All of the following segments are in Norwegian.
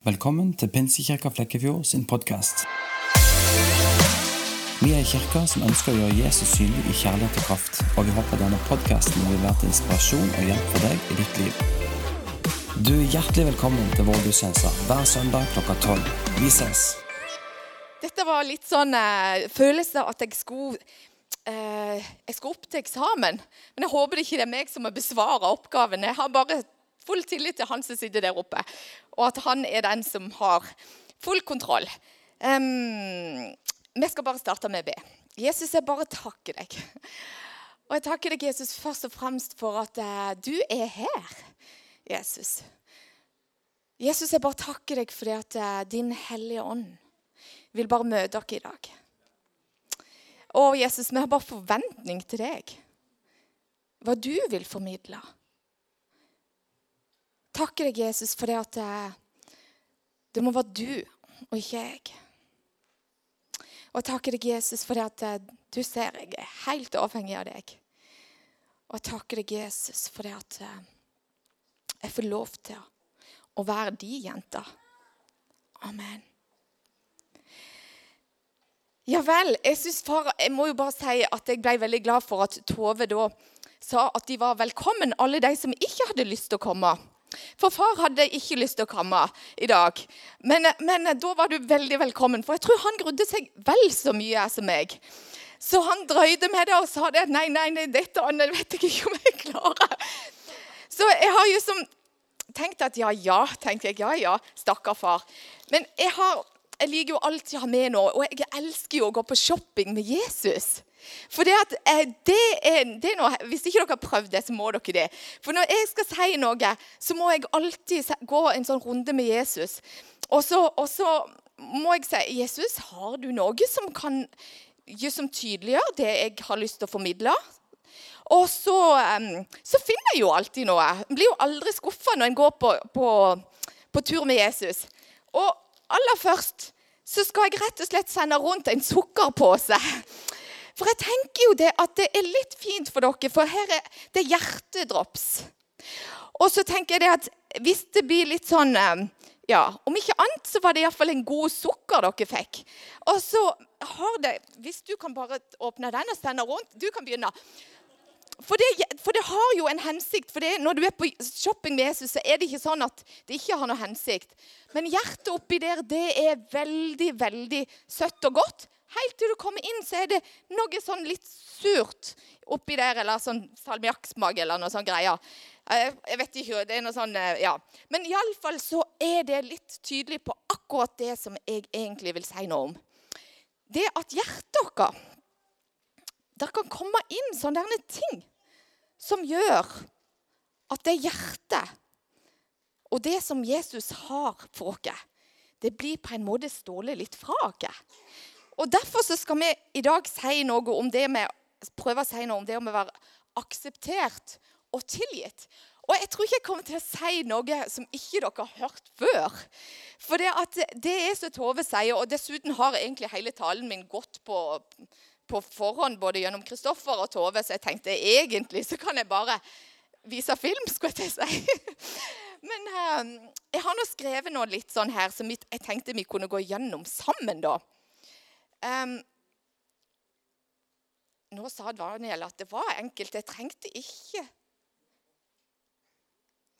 Velkommen til Pinsekirka Flekkefjord sin podkast. Vi er en kirke som ønsker å gjøre Jesus synlig i kjærlighet og kraft, og vi håper denne podkasten vil være til inspirasjon og hjelp for deg i ditt liv. Du er hjertelig velkommen til vår gudstjeneste hver søndag klokka tolv. Vi ses! Dette var litt sånn eh, følelse at jeg skulle, eh, jeg skulle opp til eksamen. Men jeg håper det ikke er meg som må besvare oppgaven. Jeg har bare full tillit til han som sitter der oppe, og at han er den som har full kontroll. Um, vi skal bare starte med å be. Jesus, jeg bare takker deg. Og jeg takker deg, Jesus, først og fremst for at uh, du er her, Jesus. Jesus, jeg bare takker deg for at uh, din hellige ånd vil bare møte dere i dag. Å, Jesus, vi har bare forventning til deg. Hva du vil formidle takker deg, Jesus, for det at det, det må være du og ikke jeg. Og jeg takker deg, Jesus, for det at eh, du ser jeg er helt avhengig av deg. Og jeg takker deg, Jesus, for det at eh, jeg får lov til å være de jenta. Amen. Ja vel. Jeg, synes far, jeg må jo bare si at jeg ble veldig glad for at Tove da sa at de var velkommen, alle de som ikke hadde lyst til å komme. For far hadde ikke lyst til å komme i dag. Men, men, da var du veldig velkommen, for jeg tror han grudde seg vel så mye som meg. Så han drøyde med det og sa det, nei, nei, nei, dette annet vet jeg ikke om jeg klarer. Så jeg har jo som tenkt at ja, ja, tenkte jeg. Ja, ja, stakkar far. Men jeg, har, jeg liker jo alltid å ha med noe, og jeg elsker jo å gå på shopping med Jesus. For det, at, eh, det, er, det er noe, Hvis ikke dere har prøvd det, så må dere det. For når jeg skal si noe, så må jeg alltid gå en sånn runde med Jesus. Og så, og så må jeg si Jesus, har du noe som kan som tydeliggjør det jeg har lyst til å formidle? Og så, så finner jeg jo alltid noe. Jeg blir jo aldri skuffa når en går på, på, på tur med Jesus. Og aller først så skal jeg rett og slett sende rundt en sukkerpose for jeg tenker jo det at det er litt fint for dere, for her er det hjertedrops. Og så tenker jeg det at hvis det blir litt sånn eh, ja, Om ikke annet så var det iallfall en god sukker dere fikk. Og så har det Hvis du kan bare åpne den og sende rundt Du kan begynne. For det, for det, har jo en hensikt. for det, Når du er på shopping med Jesus, så er det ikke sånn at det ikke har noe hensikt. Men hjertet oppi der, det er veldig, veldig søtt og godt. Helt til du kommer inn, så er det noe sånn litt surt oppi der, eller sånn salmiakksmak eller noe sånn greier. Jeg vet ikke, det er noe sånn, eh, ja. Men iallfall så er det litt tydelig på akkurat det som jeg egentlig vil si noe om. Det at hjertet vårt Der kan komme inn sånne ting som gjør at det hjertet og det som Jesus har for oss, det blir på en måte stålet litt fra oss. Og Derfor skal vi i dag si noe om det med, prøve å si noe om det med å være akseptert og tilgitt. Og jeg tror ikke jeg kommer til å si noe som ikke dere har hørt før. For det, at det er som Tove sier, og dessuten har egentlig hele talen min gått på, på forhånd både gjennom Kristoffer og Tove, så jeg tenkte egentlig så kan jeg bare vise film, skulle jeg til å si. Men eh, jeg har nå skrevet noe litt sånn her som jeg tenkte vi kunne gå gjennom sammen. da. Um, nå sa Daniel at det var enkelt. Jeg trengte ikke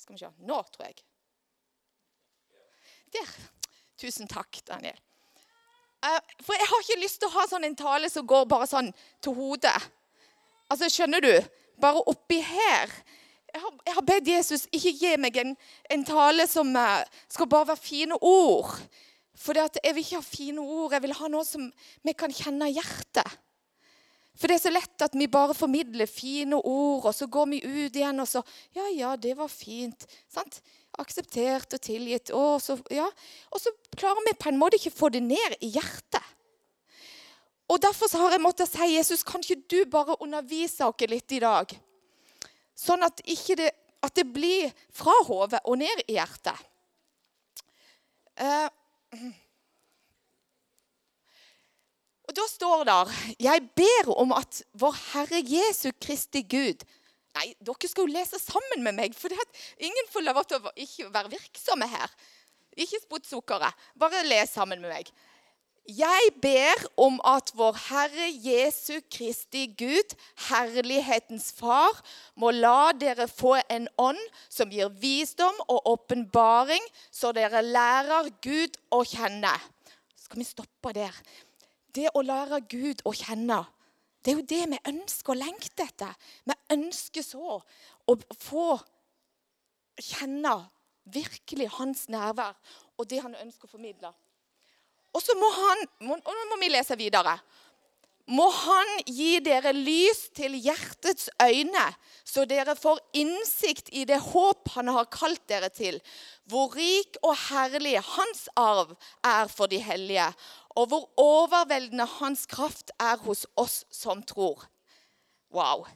Skal vi se Nå, tror jeg. Der. Tusen takk, Daniel. Uh, for jeg har ikke lyst til å ha sånn en tale som går bare sånn til hodet. Altså, Skjønner du? Bare oppi her. Jeg har, jeg har bedt Jesus ikke gi meg en, en tale som uh, skal bare være fine ord. For jeg vil ikke ha fine ord, jeg vil ha noe som vi kan kjenne i hjertet. For det er så lett at vi bare formidler fine ord, og så går vi ut igjen og så Ja, ja, det var fint. Sant? Akseptert og tilgitt. Og så, ja. og så klarer vi på en måte ikke få det ned i hjertet. Og Derfor har jeg måttet si Jesus, kan ikke du bare undervise oss litt i dag? Sånn at, det, at det blir fra hodet og ned i hjertet. Uh, og Da står det Jeg ber om at vår Herre Jesu Kristi Gud Nei, dere skal jo lese sammen med meg, for ingen får lov til å ikke være virksomme her. Ikke spott sukkeret. Bare les sammen med meg. Jeg ber om at vår Herre Jesu Kristi Gud, herlighetens Far, må la dere få en ånd som gir visdom og åpenbaring, så dere lærer Gud å kjenne. Skal vi stoppe der? Det å lære Gud å kjenne, det er jo det vi ønsker og lengter etter. Vi ønsker så å få kjenne virkelig hans nærvær og det han ønsker å formidle. Og så må han og Nå må vi lese videre. Må Han gi dere lys til hjertets øyne, så dere får innsikt i det håp Han har kalt dere til, hvor rik og herlig Hans arv er for de hellige, og hvor overveldende Hans kraft er hos oss som tror. Wow.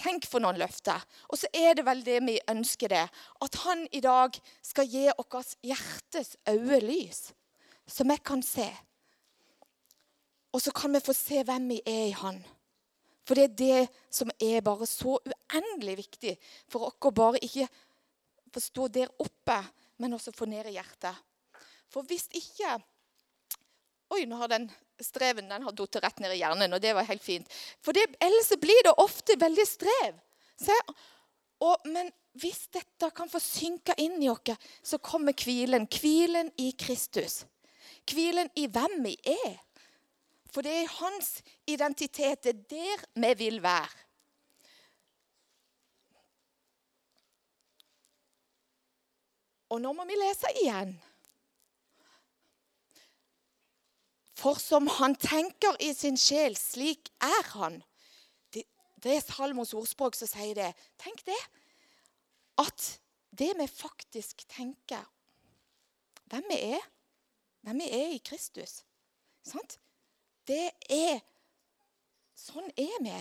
Tenk for noen løfter. Og så er det vel det vi ønsker det. At han i dag skal gi vårt hjertes øye lys så vi kan se. Og så kan vi få se hvem vi er i Han. For det er det som er bare så uendelig viktig for oss å bare ikke forstå der oppe, men også få ned i hjertet. For hvis ikke Oi, nå har den streven den har falt rett ned i hjernen, og det var helt fint. For det, ellers blir det ofte veldig strev. Se, og, men hvis dette kan få synke inn i oss, så kommer hvilen. Hvilen i Kristus. Hvilen i hvem vi er. For det er hans identitet. Det er der vi vil være. Og nå må vi lese igjen. For som han tenker i sin sjel, slik er han. Det, er Salmos ordspråk som sier det. Tenk det. At det vi faktisk tenker, hvem vi er, hvem vi er i Kristus. Sant? Det er Sånn er vi.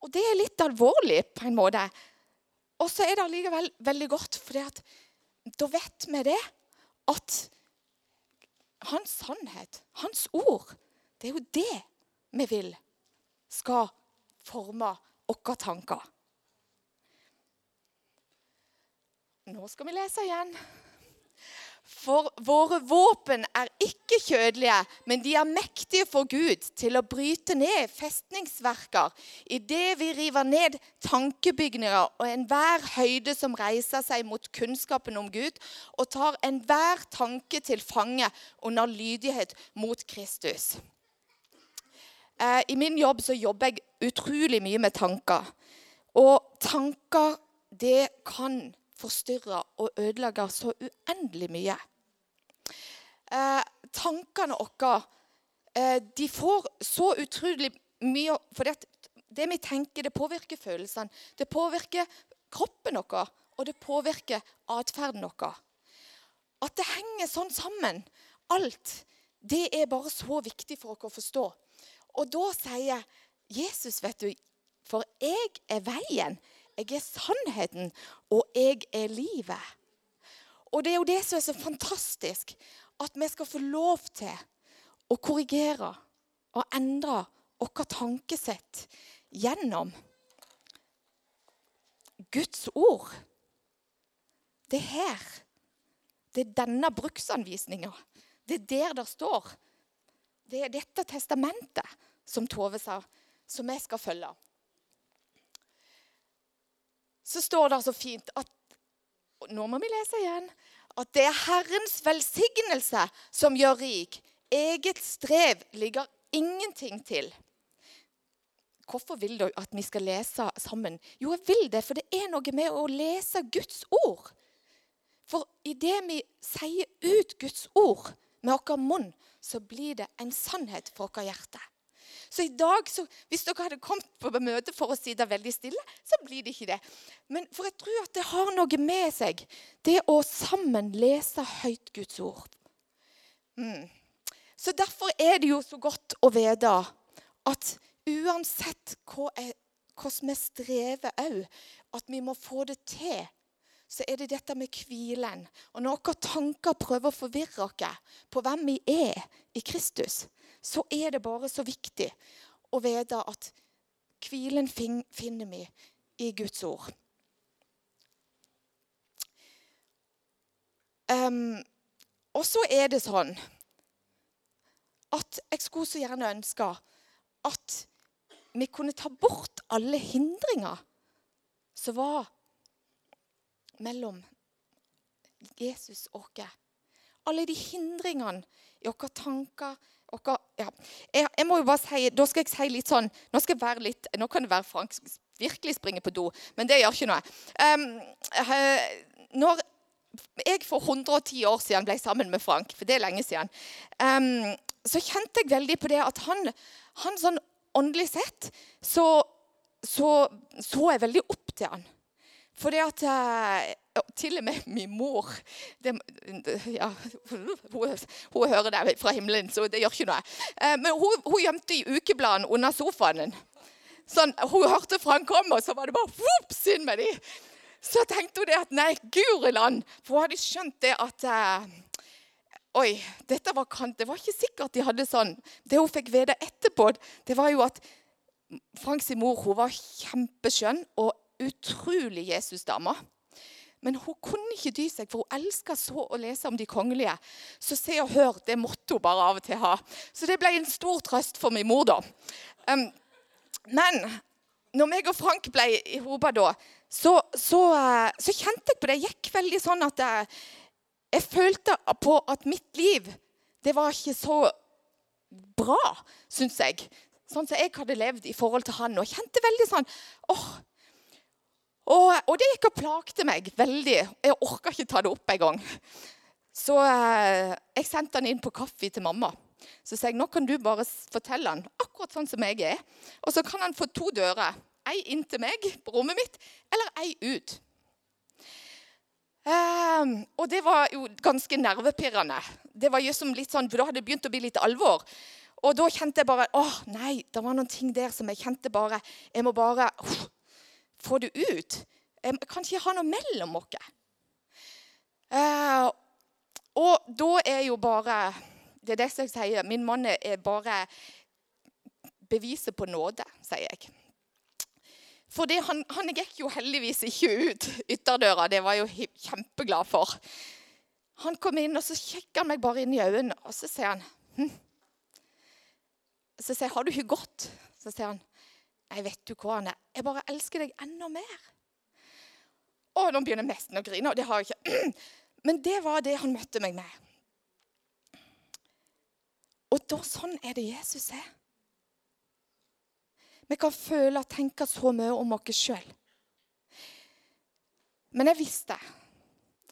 Og det er litt alvorlig på en måte. Og så er det allikevel veldig godt, for da vet vi det at hans sannhet, hans ord, det er jo det vi vil skal forme våre tanker. Nå skal vi lese igjen. For våre våpen er ikke kjødelige, men de er mektige for Gud til å bryte ned festningsverker idet vi river ned tankebygninger og enhver høyde som reiser seg mot kunnskapen om Gud, og tar enhver tanke til fange under lydighet mot Kristus. Eh, I min jobb så jobber jeg utrolig mye med tanker. Og tanker, det kan forstyrre og ødelegge så uendelig mye. Eh, tankene våre eh, de får så utrolig mye For det, det, vi tenker, det påvirker følelsene. Det påvirker kroppen vår, og det påvirker atferden vår. At det henger sånn sammen, alt, det er bare så viktig for oss å forstå. Og da sier Jesus, vet du, for jeg er veien, jeg er sannheten, og jeg er livet. Og det er jo det som er så fantastisk, at vi skal få lov til å korrigere og endre vårt tankesett gjennom Guds ord. Det er her. Det er denne bruksanvisninga. Det er der det står. Det er dette testamentet som Tove sa, som vi skal følge så står det så fint at Nå må vi lese igjen. At det er Herrens velsignelse som gjør rik. Eget strev ligger ingenting til. Hvorfor vil du at vi skal lese sammen? Jo, jeg vil det, for det er noe med å lese Guds ord. For idet vi sier ut Guds ord med vår munn, så blir det en sannhet for vårt hjerte. Så i dag, så, hvis dere hadde kommet på møte for å sitte veldig stille, så blir det ikke det. Men for jeg tror at det har noe med seg, det å sammen lese høyt Guds ord. Mm. Så derfor er det jo så godt å vite at uansett hvordan vi strever òg, at vi må få det til så er det dette med hvilen. Og når våre tanker prøver å forvirre oss på hvem vi er i Kristus, så er det bare så viktig å vite at hvilen finner vi i Guds ord. Um, Og så er det sånn at jeg skulle så gjerne ønske at vi kunne ta bort alle hindringer som var mellom Jesus og oss. Alle de hindringene i våre tanker våre, ja. jeg, jeg, må jo bare si, Da skal jeg si litt sånn Nå skal jeg være litt, nå kan det være Frank virkelig springer på do, men det gjør ikke noe. Um, når jeg for 110 år siden ble sammen med Frank, for det er lenge siden, um, så kjente jeg veldig på det at han, han sånn åndelig sett så, så, så jeg veldig opp til han. For det at uh, til og med min mor det, ja, hun, hun, hører det fra himmelen, så det gjør ikke noe. Eh, men hun, hun gjemte i ukebladene under sofaen. Sånn, hun hørte Frank komme, og så var det bare vops inn med de. Så tenkte hun det at nei, guri land. For hun hadde skjønt det at eh, Oi, dette var kant. Det var ikke sikkert de hadde sånn. Det hun fikk vite etterpå, det var jo at Franks mor hun var kjempeskjønn og utrolig Jesusdame. Men hun kunne ikke dy seg, for hun elska så å lese om de kongelige. Så Se og Hør det måtte hun bare av og til ha. Så det ble en stor trøst for min mor, da. Um, men når meg og Frank ble i hopa da, så, så, uh, så, kjente jeg på det. Det gikk veldig sånn at jeg, uh, jeg følte på at mitt liv, det var ikke så bra, syns jeg. Sånn som jeg hadde levd i forhold til han. Og kjente veldig sånn åh, oh, og, og, det gikk og plagte meg veldig. Jeg orka ikke ta det opp engang. Så eh, jeg sendte han inn på kaffe til mamma. Så sa jeg nå kan du bare fortelle han akkurat sånn som jeg er. Og så kan han få to dører. Ei inn til meg på rommet mitt, eller ei ut. Um, og det var jo ganske nervepirrende. Det var jo som litt sånn, for Da hadde det begynt å bli litt alvor. Og da kjente jeg bare åh, nei, det var noen ting der som jeg kjente bare Jeg må bare uh, få det ut. Jeg kan ikke ha noe mellom oss. Eh, og da er jo bare Det er det jeg sier. Min mann er bare beviset på nåde, sier jeg. For han, han, gikk jo heldigvis ikke ut ytterdøra. Det var jeg jo kjempeglad for. Han kom inn, og så kikker han meg bare inn i øynene, og så sier han hm. Så sier jeg, 'Har du ikke gått?' Så sier han, Nei, vet du hva, Anne? Jeg bare elsker deg enda mer. Å, nå begynner jeg nesten å grine. og det har jeg ikke. Men det var det han møtte meg med. Og da, sånn er det Jesus er. Vi kan føle og tenke så mye om oss sjøl. Men jeg visste,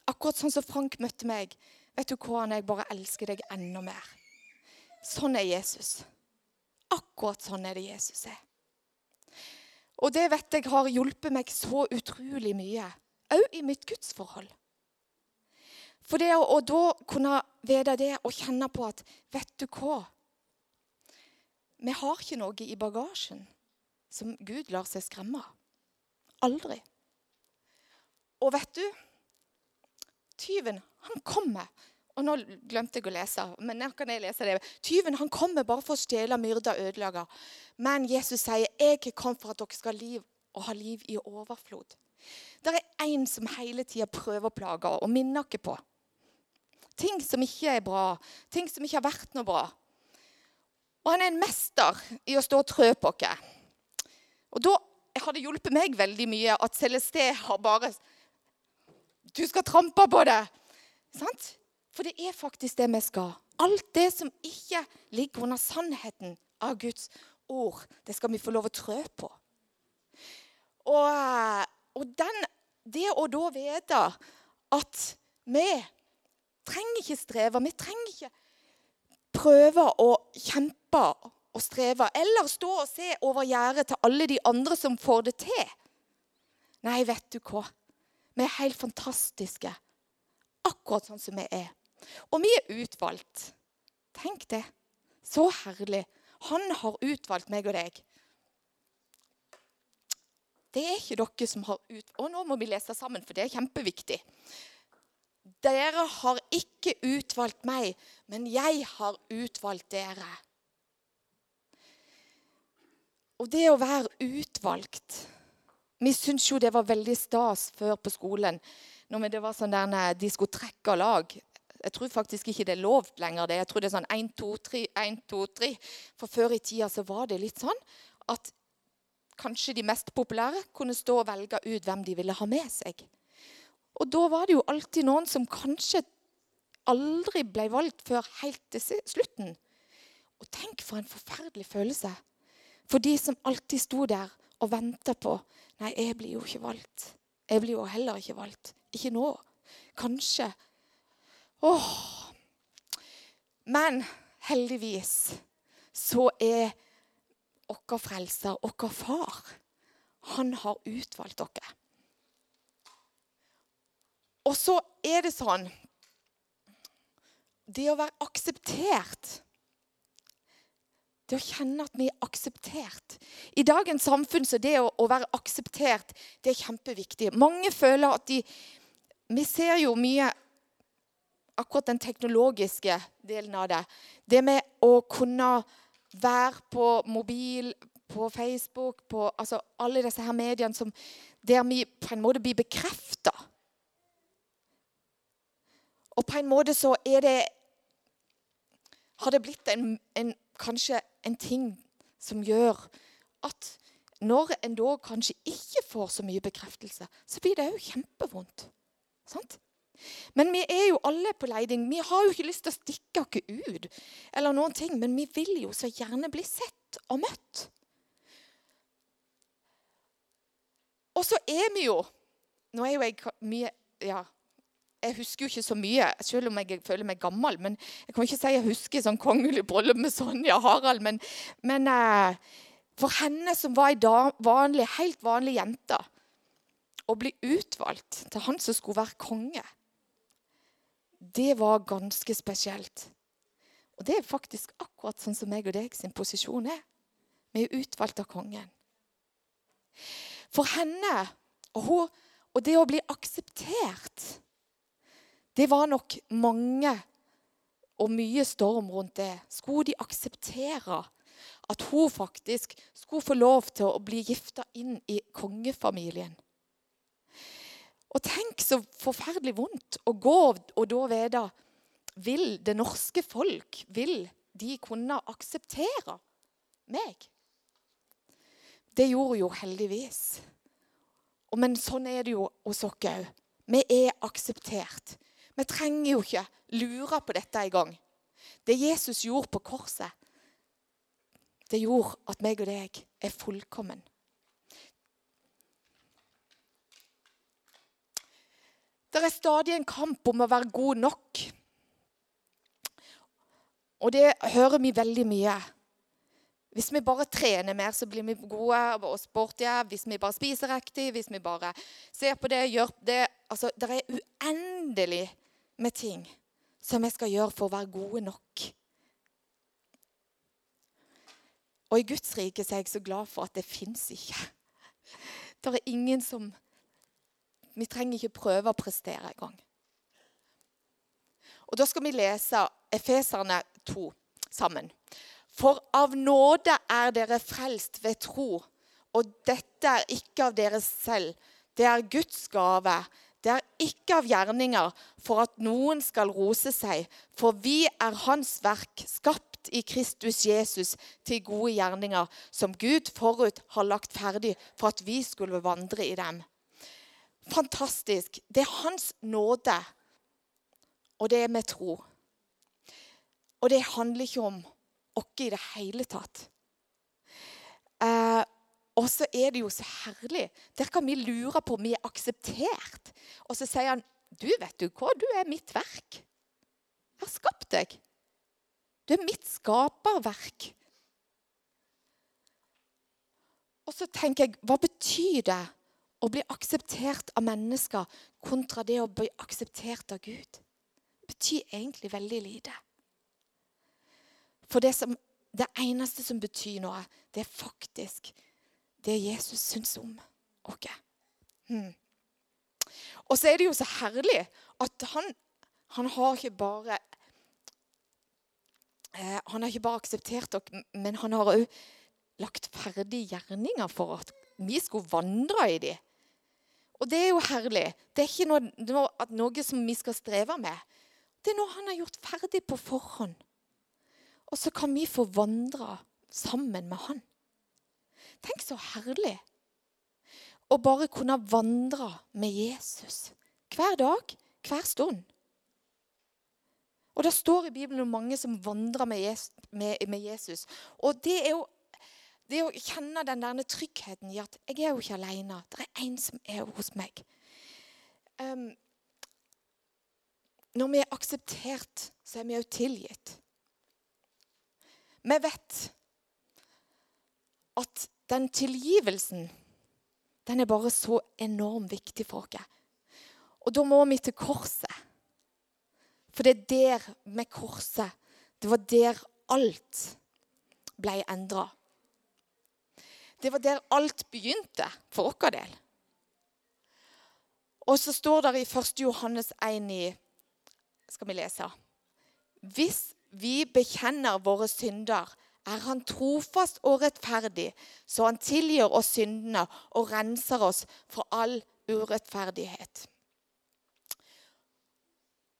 akkurat sånn som Frank møtte meg Vet du hva, Anne? Jeg bare elsker deg enda mer. Sånn er Jesus. Akkurat sånn er det Jesus er. Og det vet jeg har hjulpet meg så utrolig mye, òg i mitt gudsforhold. For det å, da kunne vite det og kjenne på at Vet du hva? Vi har ikke noe i bagasjen som Gud lar seg skremme. Aldri. Og vet du Tyven, han kommer og nå glemte jeg å lese, men nå kan jeg lese det. Tyven han kommer bare for å stjele, myrde og ødelegge. Men Jesus sier, 'Jeg kom for at dere skal ha liv, og ha liv i overflod'. Det er én som hele tida prøver å plage og minne oss på. Ting som ikke er bra, ting som ikke har vært noe bra. Og han er en mester i å stå og trø på oss. Og da har det hjulpet meg veldig mye at Celesté har bare Du skal trampe på det! Sant? For det er faktisk det vi skal. Alt det som ikke ligger under sannheten av Guds ord, det skal vi få lov å trø på. Og, og den, det å da vite at vi trenger ikke streve, vi trenger ikke prøve å kjempe og streve, eller stå og se over gjerdet til alle de andre som får det til. Nei, vet du hva? Vi er helt fantastiske, akkurat sånn som vi er. Og vi er utvalgt. Tenk det. Så herlig. Han har utvalgt meg og deg. Det er ikke dere som har ut... Og nå må vi lese sammen, for det er kjempeviktig. Dere har ikke utvalgt meg, men jeg har utvalgt dere. Og det å være utvalgt Vi syntes jo det var veldig stas før på skolen. Når det var sånn der de skulle trekke lag Jeg tror faktisk ikke det er lov lenger. det. Jeg tror det er sånn 1, 2, 3, 1, 2, 3. For før i tida så var det litt sånn at kanskje de mest populære kunne stå og velge ut hvem de ville ha med seg. Og da var det jo alltid noen som kanskje aldri ble valgt før helt til slutten. Og tenk for en forferdelig følelse for de som alltid sto der og venta på Nei, jeg blir jo ikke valgt. Jeg blir jo heller ikke valgt. Ikke nå. Kanskje. Åh. Men heldigvis så er vår frelser, vår far, han har utvalgt dere. Og så er det sånn Det å være akseptert det å kjenne at vi er akseptert. I dagens samfunn så det å, å være akseptert det er kjempeviktig. Mange føler at de Vi ser jo mye akkurat den teknologiske delen av det. Det med å kunne være på mobil, på Facebook, på altså alle disse her mediene som, der vi på en måte blir bekrefta. Og på en måte så er det Har det blitt en, en kanskje en ting som gjør at når en da kanskje ikke får så mye bekreftelse, så blir det jo kjempevondt. Sant? Men vi er jo alle på leiding. Vi har jo ikke lyst til å stikke oss ut, eller noen ting, men vi vil jo så gjerne bli sett og møtt. Og så er vi jo Nå er jo jeg mye ja, jeg husker jo ikke så mye, selv om jeg føler meg gammel. Men jeg kan ikke si jeg husker sånn kongelig bryllup med Sonja Harald. Men, men eh, for henne som var ei vanlig, helt vanlig jente, å bli utvalgt til han som skulle være konge, det var ganske spesielt. Og det er faktisk akkurat sånn som meg og deg sin posisjon er. Vi er utvalgt av kongen. For henne og, hun, og det å bli akseptert det var nok mange og mye storm rundt det. Skulle de akseptere at hun faktisk skulle få lov til å bli gifta inn i kongefamilien? Og tenk så forferdelig vondt å gå og da vite Vil det norske folk vil de kunne akseptere meg? Det gjorde jo heldigvis. Men sånn er det jo hos oss òg. Vi er akseptert. Vi trenger jo ikke lure på dette engang. Det Jesus gjorde på korset, det gjorde at meg og deg er fullkommen. Det er stadig en kamp om å være god nok. Og det hører vi veldig mye. Hvis vi bare trener mer, så blir vi gode og sportige. Hvis vi bare spiser riktig, hvis vi bare ser på det, gjør det altså, Det er uendelig med ting som jeg skal gjøre for å være gode nok. Og i Guds rike er jeg så glad for at det fins ikke. Det er ingen som Vi trenger ikke prøve å prestere engang. Og Da skal vi lese Efeserne 2 sammen. For av nåde er dere frelst ved tro, og dette er ikke av dere selv. Det er Guds gave. Det er ikke av gjerninger for at noen skal rose seg, for vi er Hans verk, skapt i Kristus Jesus til gode gjerninger, som Gud forut har lagt ferdig for at vi skulle vandre i dem. Fantastisk. Det er Hans nåde, og det er med tro. Og det handler ikke om oss i det hele tatt. Eh, og så er det jo så herlig. Der kan vi lure på om vi er akseptert. Og så sier han, 'Du vet du hva, du er mitt verk. Jeg har skapt deg. Du er mitt skaperverk.' Og så tenker jeg, hva betyr det å bli akseptert av mennesker kontra det å bli akseptert av Gud? Betyr egentlig veldig lite. For det, som, det eneste som betyr noe, det er faktisk det Jesus syns om oss. Hmm. Og så er det jo så herlig at han, han har ikke bare eh, Han har ikke bare akseptert oss, men han har òg lagt ferdige gjerninger for at vi skulle vandre i dem. Og det er jo herlig. Det er ikke noe, noe, noe som vi skal streve med. Det er noe han har gjort ferdig på forhånd. Og så kan vi få vandre sammen med han. Tenk så herlig å bare kunne vandre med Jesus hver dag, hver stund. Og Det står i Bibelen om mange som vandrer med Jesus. Og det er jo det å kjenne den der tryggheten i at jeg er jo ikke alene. Det er en som er hos meg. Um, når vi er akseptert, så er vi òg tilgitt. Vi vet at den tilgivelsen den er bare så enormt viktig for oss. Og da må vi til korset. For det er der med korset Det var der alt ble endra. Det var der alt begynte for vår del. Og så står det i 1. Johannes 1 i Skal vi lese? Hvis vi bekjenner våre synder, er han trofast og rettferdig, så han tilgir oss syndene og renser oss for all urettferdighet.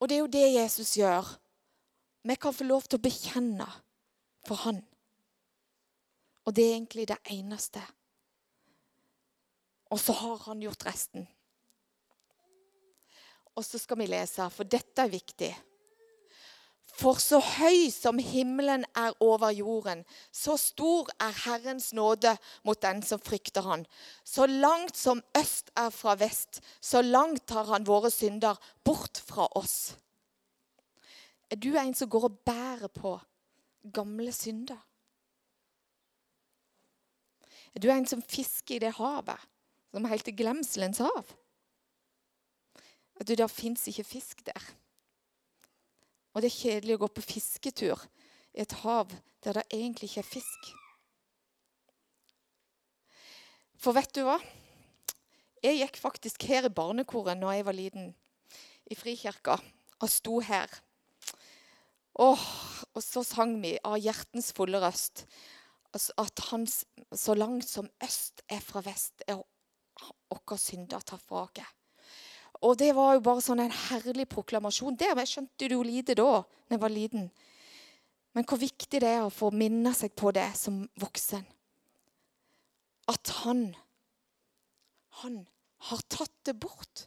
Og det er jo det Jesus gjør. Vi kan få lov til å bekjenne for han. Og det er egentlig det eneste. Og så har han gjort resten. Og så skal vi lese, for dette er viktig. For så høy som himmelen er over jorden, så stor er Herrens nåde mot den som frykter Han. Så langt som øst er fra vest, så langt tar Han våre synder bort fra oss. Er du en som går og bærer på gamle synder? Er du en som fisker i det havet som er helt til glemselens hav? At du, Der fins ikke fisk der. Og det er kjedelig å gå på fisketur i et hav der det egentlig ikke er fisk. For vet du hva? Jeg gikk faktisk her i barnekoret når jeg var liten, i Frikirka, og sto her. Åh, og så sang vi av hjertens fulle røst at han så langt som øst er fra vest, er våre synder tatt fra oss. Og det var jo bare sånn en herlig proklamasjon. Det skjønte jo lite da når jeg var liten. Men hvor viktig det er å få minne seg på det som voksen. At han, han har tatt det bort.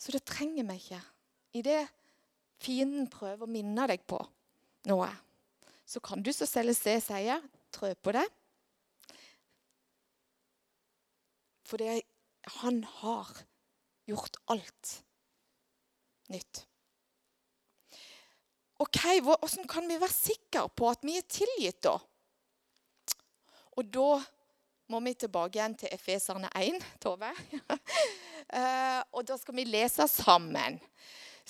Så det trenger vi ikke. I det fienden prøver å minne deg på noe, så kan du så selv se sier, trø på det. Fordi han har gjort alt nytt. Ok, Hvordan kan vi være sikre på at vi er tilgitt, da? Og da må vi tilbake igjen til Efeserne 1, Tove. Eh, og da skal vi lese sammen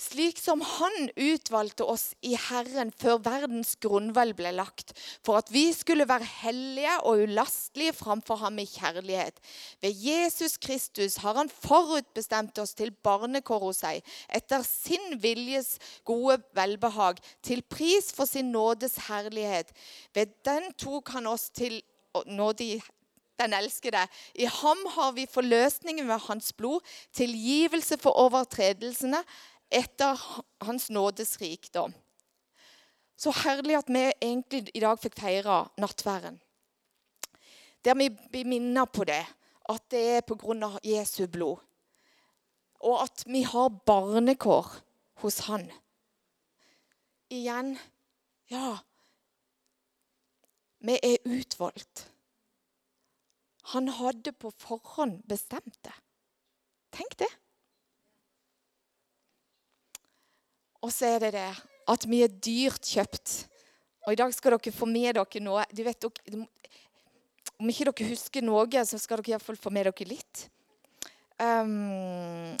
slik som Han utvalgte oss i Herren før verdens grunnvoll ble lagt, for at vi skulle være hellige og ulastelige framfor ham i kjærlighet. Ved Jesus Kristus har Han forutbestemt oss til barnekår hos seg, etter sin viljes gode velbehag, til pris for sin nådes herlighet. Ved den tok Han oss til nåde den elskede. I ham har vi forløsningen ved hans blod, tilgivelse for overtredelsene, etter Hans nådes rikdom. Så herlig at vi egentlig i dag fikk feire nattværen. Der vi blir minnet på det, at det er av Jesu blod. Og at vi har barnekår hos Han. Igjen ja, vi er utvalgt. Han hadde på forhånd bestemt det. Tenk det. Og så er det det at vi er dyrt kjøpt. Og i dag skal dere få med dere noe. Du vet, dere, om ikke dere husker noe, så skal dere iallfall få med dere litt. Um,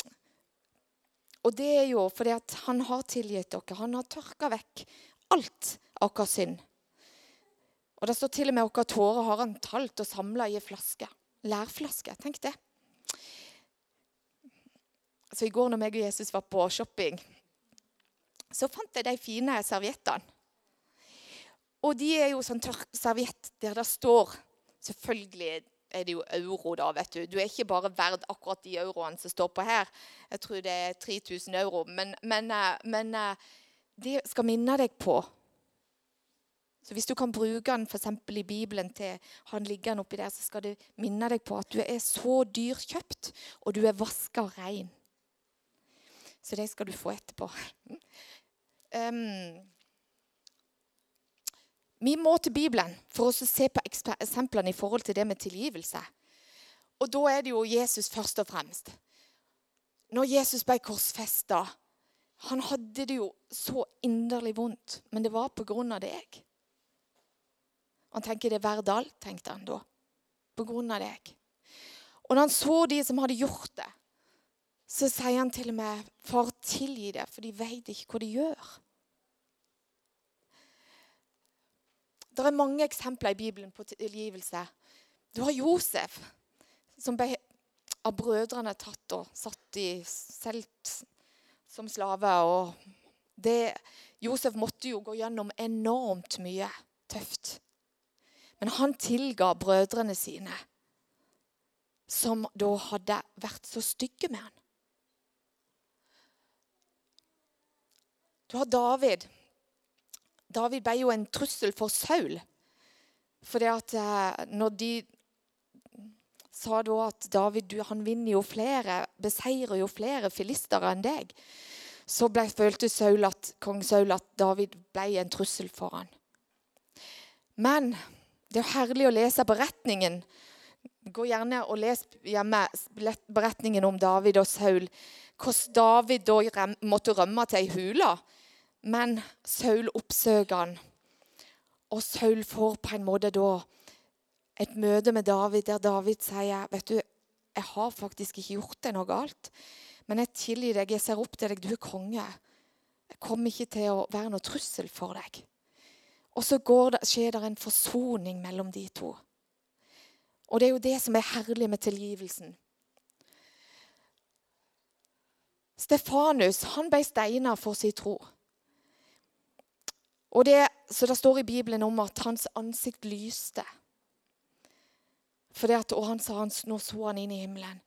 og det er jo fordi at han har tilgitt dere. Han har tørka vekk alt av vår synd. Og det står til og med våre tårer har han talt og samla i ei flaske. Lærflaske. Tenk det. Så I går når meg og Jesus var på shopping, så fant jeg de fine serviettene. Og de er jo sånn tørk serviett der det står selvfølgelig er det jo euro, da, vet du. Du er ikke bare verd akkurat de euroene som står på her. Jeg tror det er 3000 euro. Men, men, eh, men eh, det skal minne deg på. Så Hvis du kan bruke den for i Bibelen til han liggende oppi der, så skal det minne deg på at du er så dyrkjøpt, og du er vaska rein. Så det skal du få etterpå. Um, vi må til Bibelen for å se på eksemplene i forhold til det med tilgivelse. Og da er det jo Jesus først og fremst. Når Jesus ble korsfesta Han hadde det jo så inderlig vondt, men det var på grunn av deg. Han tenker det er verdt alt, tenkte han da. På grunn av deg. Og når han så de som hadde gjort det, så sier han til og med, 'Far, tilgi det, for de vet ikke hva de gjør.' Det er mange eksempler i Bibelen på tilgivelse. Du har Josef, som ble av brødrene tatt og satt i solgt som slave. Det, Josef måtte jo gå gjennom enormt mye tøft. Men han tilga brødrene sine, som da hadde vært så stygge med han. Du har David David ble jo en trussel for Saul. For at eh, når de sa da at David han vinner jo flere, beseirer jo flere filistere enn deg, så ble, følte Saul at, kong Saul at David ble en trussel for han. Men det er herlig å lese beretningen. Gå gjerne og les hjemme beretningen om David og Saul. Hvordan David da måtte rømme til ei hule men Saul oppsøker han. Og Saul får på en måte da et møte med David der David sier vet du, jeg har faktisk ikke gjort deg noe galt, men jeg tilgir deg, jeg ser opp til deg, du er konge. Jeg kommer ikke til å være noe trussel for deg. Og så det, skjer det en forsoning mellom de to. Og det er jo det som er herlig med tilgivelsen. Stefanus han ble steina for sin tro. Og det, så det står i Bibelen om at hans ansikt lyste. For det at, og han sa han, nå så han inn i himmelen.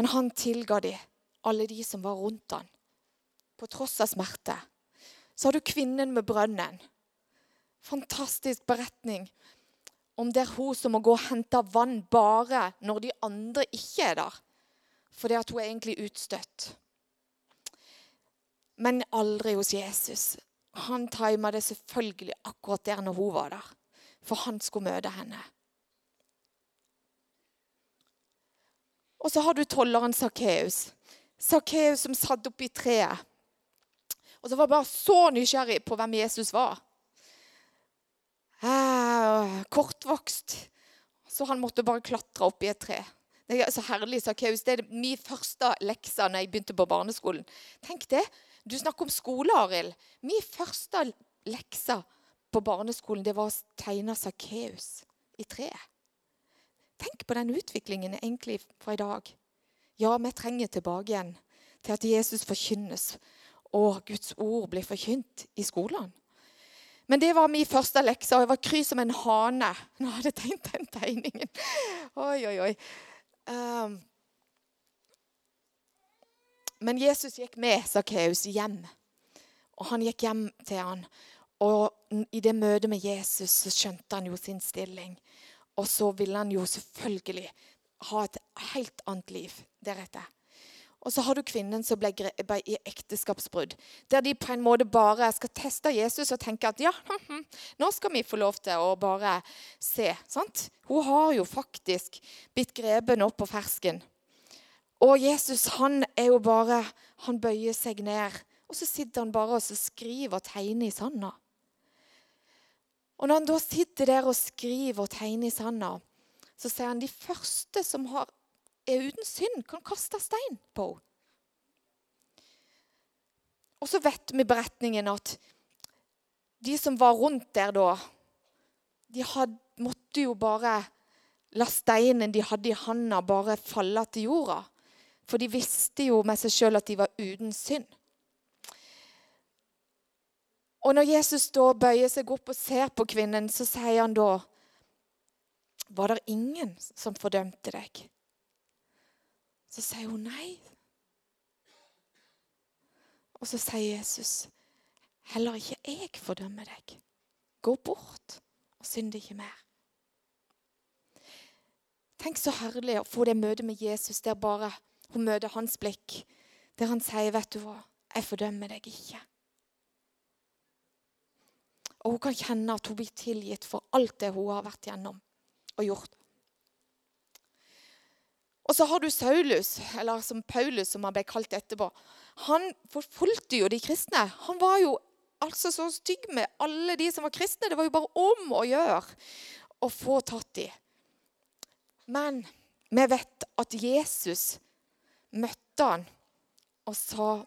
Men han tilga de, alle de som var rundt han, på tross av smerte. Så har du kvinnen med brønnen. Fantastisk beretning om det er hun som må gå og hente vann bare når de andre ikke er der. Fordi at hun er egentlig utstøtt. Men aldri hos Jesus han tima det selvfølgelig akkurat der når hun var der. For han skulle møte henne. Og så har du tolleren Sakkeus. Sakkeus som satt oppi treet. Og så var bare så nysgjerrig på hvem Jesus var. Eh, kortvokst. Så han måtte bare klatre opp i et tre. Det er så herlig, Sakkeus. Det er min første lekse når jeg begynte på barneskolen. Tenk det. Du snakker om skole, Arild. Min første lekse på barneskolen det var å tegne Sakkeus i treet. Tenk på den utviklingen egentlig fra i dag. Ja, vi trenger tilbake igjen til at Jesus forkynnes, og Guds ord blir forkynt i skolene. Men det var min første lekse, og jeg var kry som en hane når jeg hadde tegnet den tegningen. Oi, oi, oi. Um, men Jesus gikk med Sakkeus hjem. Og han gikk hjem til han. Og i det møtet med Jesus så skjønte han jo sin stilling. Og så ville han jo selvfølgelig ha et helt annet liv deretter. Og så har du kvinnen som ble i ekteskapsbrudd. Der de på en måte bare skal teste Jesus og tenke at ja, nå skal vi få lov til å bare se. sant? Hun har jo faktisk blitt grepet nå på fersken. Og Jesus han er jo bare Han bøyer seg ned. Og så sitter han bare og skriver og tegner i sanda. Og når han da sitter der og skriver og tegner i sanda, så sier han de første som har, er uten synd, kan kaste stein på henne. Og så vet vi beretningen at de som var rundt der da, de had, måtte jo bare la steinen de hadde i handa, bare falle til jorda. For de visste jo med seg sjøl at de var uten synd. Og når Jesus da bøyer seg opp og ser på kvinnen, så sier han da Var det ingen som fordømte deg? Så sier hun nei. Og så sier Jesus, heller ikke jeg fordømmer deg. Gå bort og synd ikke mer. Tenk så herlig å få det møtet med Jesus der bare hun møter hans blikk. Der han sier, 'Vet du hva, jeg fordømmer deg ikke'. Og hun kan kjenne at hun blir tilgitt for alt det hun har vært gjennom og gjort. Og så har du Saulus, eller som Paulus, som han ble kalt etterpå. Han forfulgte jo de kristne. Han var jo altså så stygg med alle de som var kristne. Det var jo bare om å gjøre å få tatt de. Men vi vet at Jesus møtte han og sa,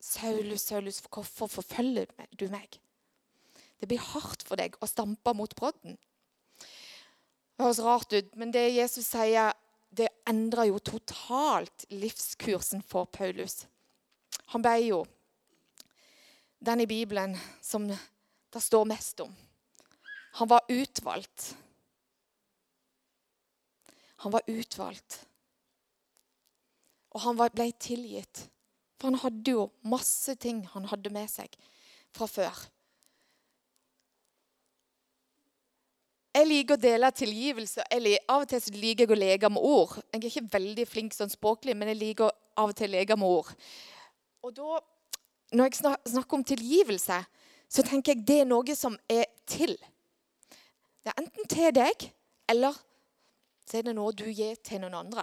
'Saulus, Saulus, hvorfor forfølger du meg?' Det blir hardt for deg å stampe mot brodden. Det høres rart ut, men det Jesus sier, det endra jo totalt livskursen for Paulus. Han ble jo den i Bibelen som det står mest om. Han var utvalgt. Han var utvalgt. Og han ble tilgitt. For han hadde jo masse ting han hadde med seg fra før. Jeg liker å dele tilgivelse. Av og til liker jeg å leke med ord. Jeg er ikke veldig flink sånn språklig, men jeg liker av og til å leke med ord. Og da, Når jeg snakker om tilgivelse, så tenker jeg det er noe som er til. Det er enten til deg, eller så er det noe du gir til noen andre.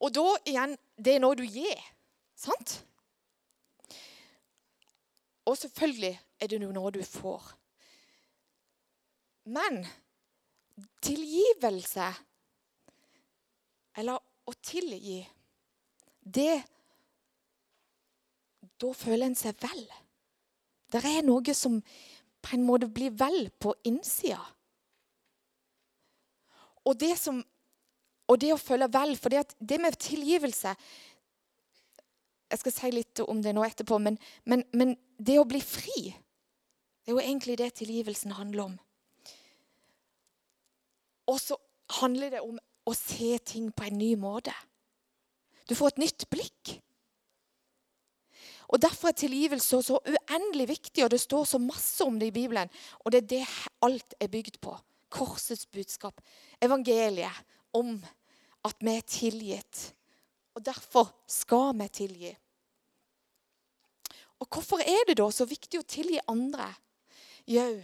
Og da igjen det er noe du gir. Sant? Og selvfølgelig er det noe du får. Men tilgivelse, eller å tilgi, det Da føler en seg vel. Det er noe som på en måte blir vel på innsida. Og det, som, og det å følge vel For det, med tilgivelse Jeg skal si litt om det nå etterpå, men, men, men det å bli fri Det er jo egentlig det tilgivelsen handler om. Og så handler det om å se ting på en ny måte. Du får et nytt blikk. Og Derfor er tilgivelse så uendelig viktig, og det står så masse om det i Bibelen. Og det er det alt er bygd på. Korsets budskap. Evangeliet om at vi er tilgitt. Og derfor skal vi tilgi. Og hvorfor er det da så viktig å tilgi andre? Jau,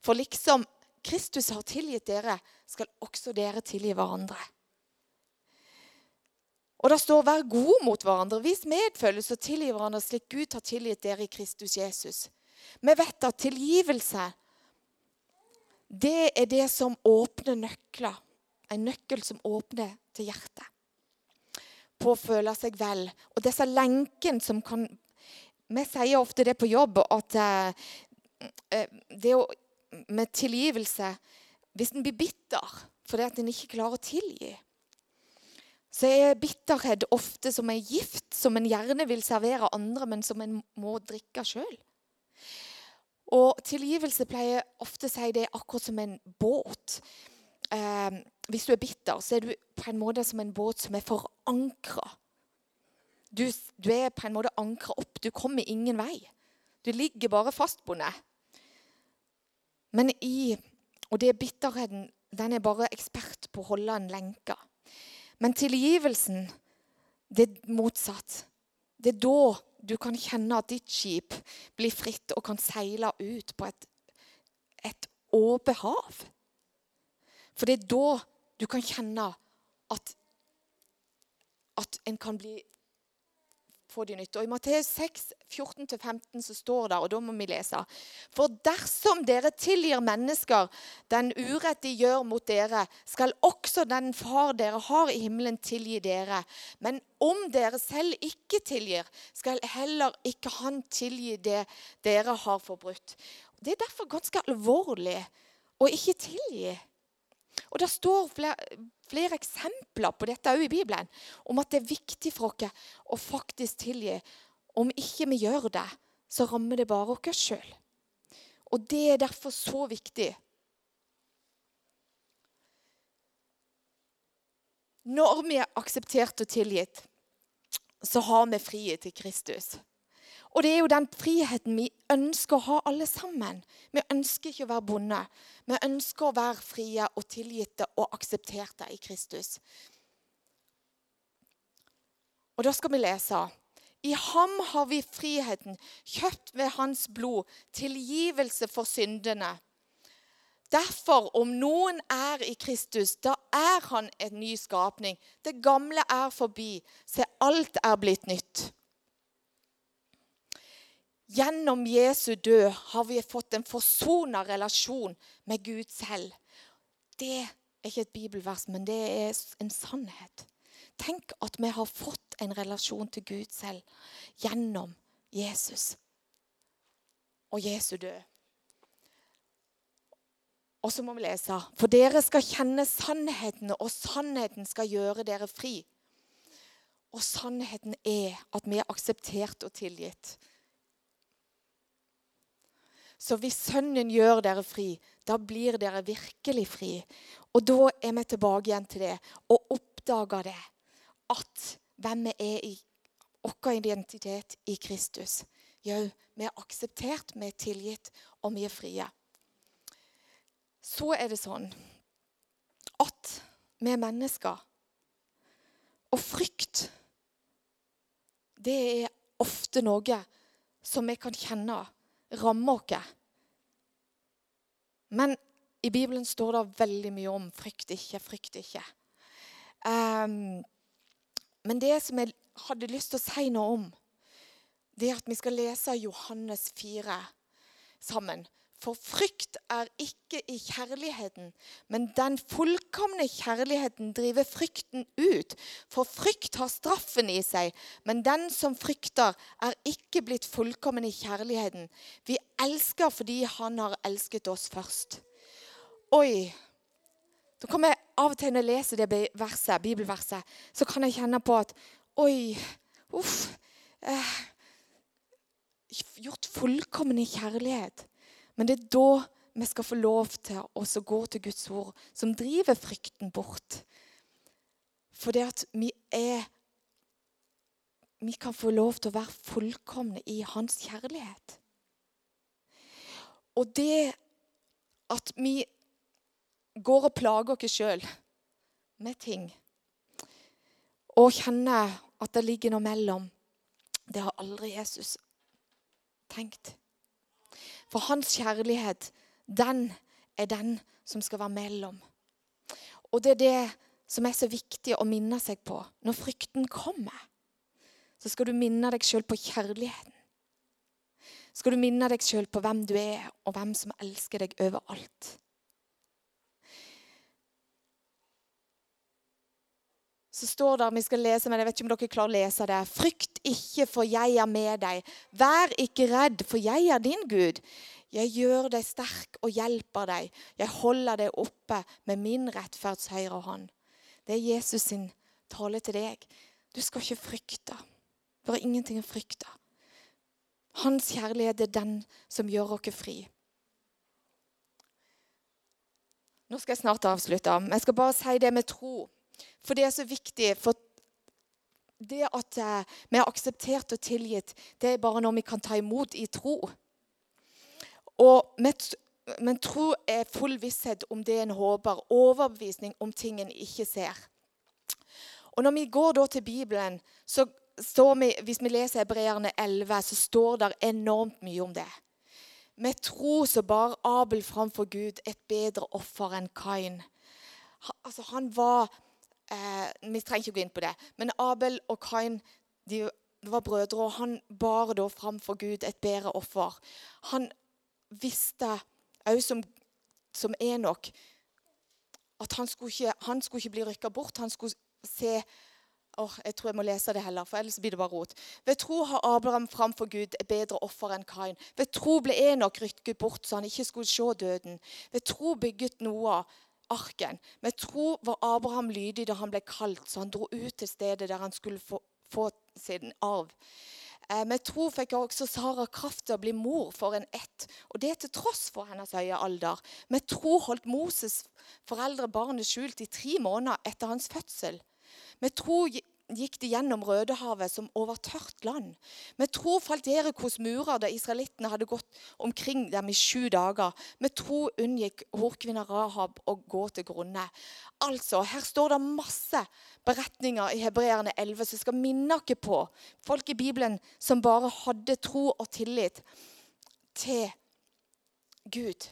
for liksom Kristus har tilgitt dere, skal også dere tilgi hverandre. Og det står 'vær gode mot hverandre'. Vis medfølelse og tilgi hverandre slik Gud har tilgitt dere i Kristus Jesus. Vi vet at tilgivelse det er det som åpner nøkler. En nøkkel som åpner til hjertet. På å føle seg vel. Og disse lenkene som kan Vi sier ofte det på jobb at eh, det å med tilgivelse hvis en blir bitter fordi at en ikke klarer å tilgi. Så er bitterhet ofte som en gift som en gjerne vil servere andre, men som en må drikke sjøl. Og tilgivelse pleier ofte å si det akkurat som en båt. Eh, hvis du er bitter, så er du på en måte som en båt som er forankra. Du, du, er på en måte ankra opp. Du kommer ingen vei. Du ligger bare fastbundet. Men i Og det er bitterheten. Den er bare ekspert på å holde en lenke. Men tilgivelsen, det er motsatt. Det er da du kan kjenne at ditt skip blir fritt og kan seile ut på et, et åpent hav. For det er da du kan kjenne at, at en kan bli få de nytt. Og I Matteus 6, 14-15 så står det, og da må vi lese For dersom dere tilgir mennesker den urett de gjør mot dere, skal også den far dere har i himmelen, tilgi dere. Men om dere selv ikke tilgir, skal heller ikke han tilgi det dere har forbrutt. Det er derfor ganske alvorlig å ikke tilgi. Og Det står flere, flere eksempler på dette òg i Bibelen, om at det er viktig for oss å faktisk tilgi. Om ikke vi gjør det, så rammer det bare oss sjøl. Og det er derfor så viktig. Når vi er akseptert og tilgitt, så har vi frihet til Kristus. Og det er jo den friheten vi ønsker å ha alle sammen. Vi ønsker ikke å være bonde. Vi ønsker å være frie og tilgitte og aksepterte i Kristus. Og da skal vi lese. I ham har vi friheten, kjøpt ved hans blod, tilgivelse for syndene. Derfor, om noen er i Kristus, da er han en ny skapning. Det gamle er forbi. Se, alt er blitt nytt. Gjennom Jesu død har vi fått en forsona relasjon med Gud selv. Det er ikke et bibelvers, men det er en sannhet. Tenk at vi har fått en relasjon til Gud selv gjennom Jesus og Jesu død. Og så må vi lese. For dere skal kjenne sannheten, og sannheten skal gjøre dere fri. Og sannheten er at vi er akseptert og tilgitt. Så hvis Sønnen gjør dere fri, da blir dere virkelig fri. Og da er vi tilbake igjen til det og oppdager det. At hvem vi er i vår identitet i Kristus. Jo, vi er akseptert, vi er tilgitt, og vi er frie så er det sånn at vi er mennesker. Og frykt, det er ofte noe som vi kan kjenne rammer oss. Men i Bibelen står det veldig mye om frykt ikke, frykt ikke. Um, men det som jeg hadde lyst til å si noe om, det er at vi skal lese Johannes 4 sammen. For frykt er ikke i kjærligheten, men den fullkomne kjærligheten driver frykten ut. For frykt har straffen i seg, men den som frykter, er ikke blitt fullkommen i kjærligheten. Vi elsker fordi Han har elsket oss først. Oi! Da kan jeg Av og til når jeg leser det verset, bibelverset, så kan jeg kjenne på at Oi, uff eh, Gjort fullkommen i kjærlighet. Men det er da vi skal få lov til å gå til Guds ord, som driver frykten bort. For det at vi er Vi kan få lov til å være fullkomne i Hans kjærlighet. Og det at vi går og plager oss sjøl med ting og kjenner at det ligger noe mellom, det har aldri Jesus tenkt. For hans kjærlighet, den er den som skal være mellom. Og det er det som er så viktig å minne seg på. Når frykten kommer, så skal du minne deg sjøl på kjærligheten. Skal du minne deg sjøl på hvem du er, og hvem som elsker deg overalt. Så står det, vi skal lese, men jeg vet ikke om dere klarer å lese det. Frykt ikke, for jeg er med deg. Vær ikke redd, for jeg er din Gud. Jeg gjør deg sterk og hjelper deg. Jeg holder deg oppe med min rettferds høyre hånd. Det er Jesus sin tale til deg. Du skal ikke frykte. Du har ingenting å frykte. Hans kjærlighet er den som gjør oss fri. Nå skal jeg snart avslutte, jeg skal bare si det med tro. For det er så viktig. For det at eh, vi er akseptert og tilgitt, det er bare noe vi kan ta imot i tro. Og men tro er full visshet om det en håper, overbevisning om ting en ikke ser. Og Når vi går da til Bibelen, så står vi, hvis vi leser Hebreerne 11, så står det enormt mye om det. Med tro så bar Abel framfor Gud et bedre offer enn Kain. Altså, han var eh, Vi trenger ikke gå inn på det. Men Abel og Kain de var brødre, og han bar da framfor Gud et bedre offer. Han visste òg som, som Enok at han skulle ikke, han skulle ikke bli rykka bort. Han skulle se Oh, jeg tror jeg må lese det heller, for ellers blir det bare rot. Ved tro har Abraham framfor Gud et bedre offer enn Kain. Ved tro ble Enok rykket bort så han ikke skulle se døden. Ved tro bygget Noah arken. Med tro var Abraham lydig da han ble kalt, så han dro ut til stedet der han skulle få, få sin arv. Eh, med tro fikk også Sara kraft til å bli mor for en ett, og det til tross for hennes høye alder. Med tro holdt Moses foreldre barnet skjult i tre måneder etter hans fødsel. Med tro gikk de gjennom Rødehavet som over tørt land. Med tro falt Jerikos murer da israelittene hadde gått omkring dem i sju dager. Med tro unngikk horkvinna Rahab å gå til grunne. Altså, Her står det masse beretninger i Hebreerne 11 som skal minne oss på folk i Bibelen som bare hadde tro og tillit til Gud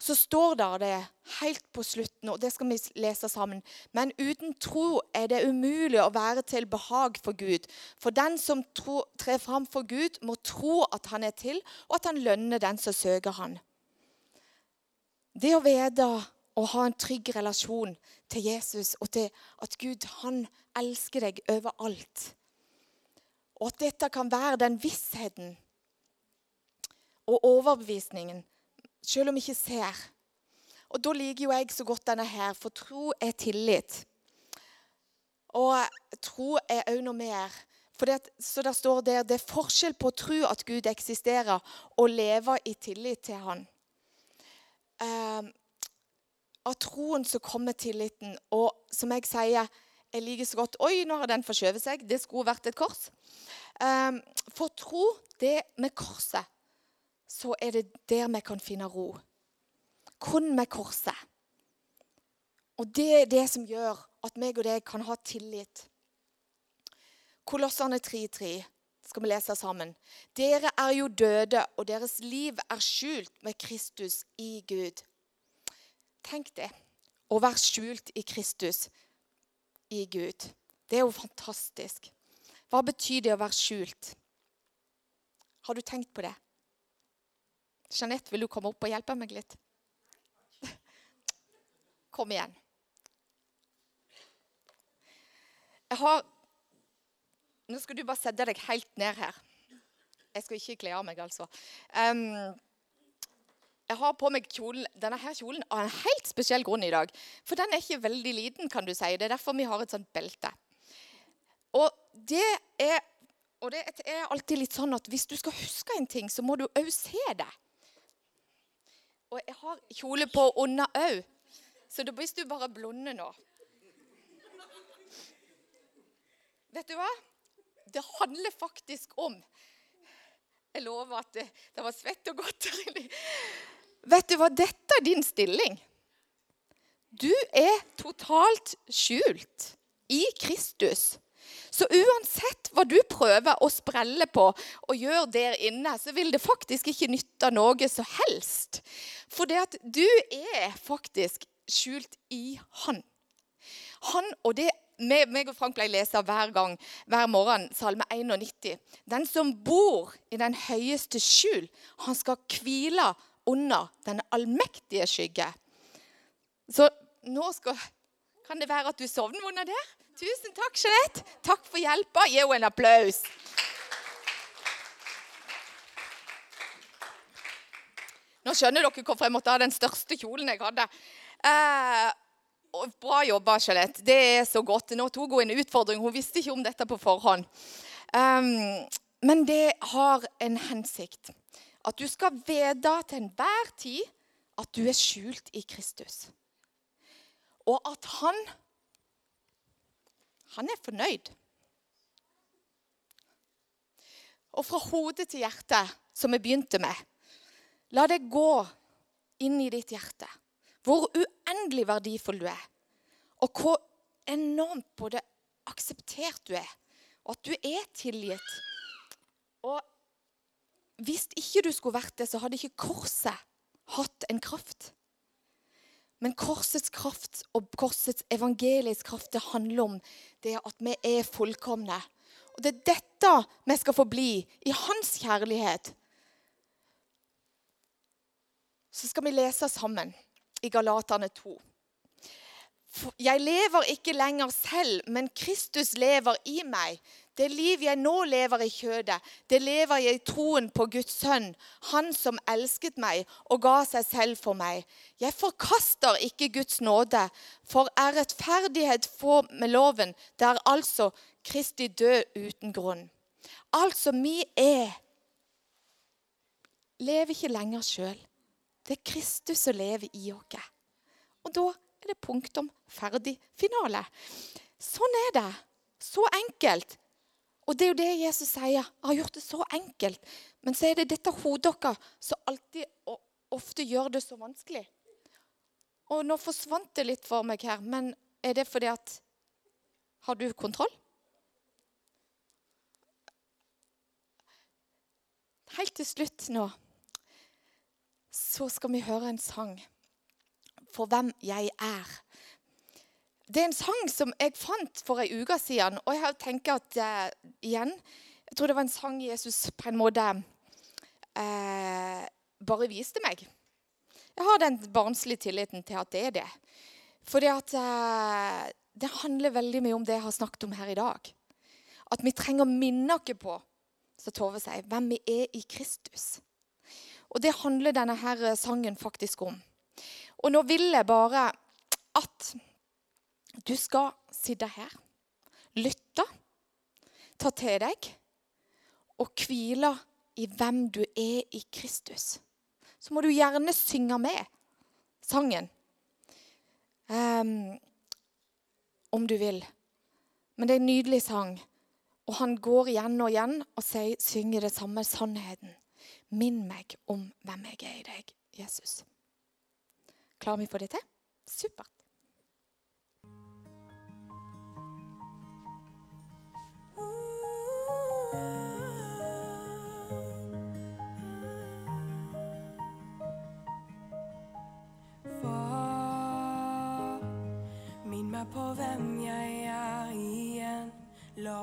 så står der det helt på slutten, og det skal vi lese sammen. Men uten tro er det umulig å være til behag for Gud. For den som tro, trer fram for Gud, må tro at han er til, og at han lønner den som søker han. Det å vite og ha en trygg relasjon til Jesus og til at Gud han elsker deg overalt. Og at dette kan være den vissheten og overbevisningen selv om vi ikke ser. Og Da liker jo jeg så godt denne her, for tro er tillit. Og tro er òg noe mer. For det, så der står det, det er forskjell på å tro at Gud eksisterer, og leve i tillit til Han. Eh, av troen så kommer tilliten. Og som jeg sier, jeg liker så godt Oi, nå har den forskjøvet seg. Det skulle vært et kors. Eh, for tro, det med korset så er det der vi kan finne ro. Kun med korset. Og det er det som gjør at meg og deg kan ha tillit. Kolossene 3.3 skal vi lese sammen. Dere er jo døde, og deres liv er skjult med Kristus i Gud. Tenk det. Å være skjult i Kristus i Gud. Det er jo fantastisk. Hva betyr det å være skjult? Har du tenkt på det? Jeanette, vil du komme opp og hjelpe meg litt? Kom igjen. Jeg har Nå skal du bare sette deg helt ned her. Jeg skal ikke kle av meg, altså. Um, jeg har på meg kjolen, denne her kjolen av en helt spesiell grunn i dag. For den er ikke veldig liten, kan du si. Det er derfor vi har et sånt belte. Og det er, og det er alltid litt sånn at hvis du skal huske en ting, så må du òg se det. Og jeg har kjole på under òg. Så da blir du bare blonde nå Vet du hva? Det handler faktisk om Jeg lover at det, det var svett og godteri. Vet du hva? Dette er din stilling. Du er totalt skjult i Kristus. Så uansett hva du prøver å sprelle på og gjøre der inne, så vil det faktisk ikke nytte noe som helst. For det at du er faktisk skjult i Han. Han og det meg og Frank ble lese hver gang, hver morgen, Salme 91. Den som bor i den høyeste skjul, han skal hvile under den allmektige skygge. Så nå skal, kan det være at du sovner under der? Tusen takk, Jeanette. Takk for hjelpa. Gi henne en applaus. Nå skjønner dere hvorfor jeg måtte ha den største kjolen jeg hadde. Eh, bra jobba, Jeanette. Det er så godt. Nå tok hun en utfordring. Hun visste ikke om dette på forhånd. Um, men det har en hensikt. At du skal vite til enhver tid at du er skjult i Kristus. Og at han han er fornøyd. Og fra hodet til hjertet, som vi begynte med, la det gå inn i ditt hjerte. Hvor uendelig verdifull du er, og hvor enormt både akseptert du er, og at du er tilgitt. Og hvis ikke du skulle vært det, så hadde ikke korset hatt en kraft. Men korsets kraft og korsets evangelisk kraft det handler om det at vi er fullkomne. Og Det er dette vi skal få bli i hans kjærlighet. Så skal vi lese sammen i Galaterne 2. Jeg lever ikke lenger selv, men Kristus lever i meg. Det liv jeg nå lever i kjødet, det lever jeg i troen på Guds sønn, han som elsket meg og ga seg selv for meg. Jeg forkaster ikke Guds nåde, for er rettferdighet få med loven, det er altså Kristi død uten grunn. Altså, vi er Lever ikke lenger sjøl. Det er Kristus som lever i oss. Og da er det punktum ferdig finale. Sånn er det. Så enkelt. Og det er jo det Jesus sier. Jeg har gjort det så enkelt. Men så er det dette hodet deres som alltid og ofte gjør det så vanskelig. Og nå forsvant det litt for meg her, men er det fordi at Har du kontroll? Helt til slutt nå så skal vi høre en sang for hvem jeg er. Det er en sang som jeg fant for ei uke siden. Og jeg tenkt at uh, igjen Jeg tror det var en sang Jesus på en måte uh, bare viste meg. Jeg har den barnslige tilliten til at det er det. Fordi at uh, det handler veldig mye om det jeg har snakket om her i dag. At vi trenger å minne oss på så Tove sier, hvem vi er i Kristus. Og det handler denne her sangen faktisk om. Og nå vil jeg bare at du skal sitte her, lytte, ta til deg og hvile i hvem du er i Kristus. Så må du gjerne synge med sangen. Um, om du vil. Men det er en nydelig sang. Og han går igjen og igjen og sier, synger det samme sannheten. Minn meg om hvem jeg er i deg, Jesus. Klarer vi å få det til? Supert. Far, minn meg på hvem jeg er igjen. La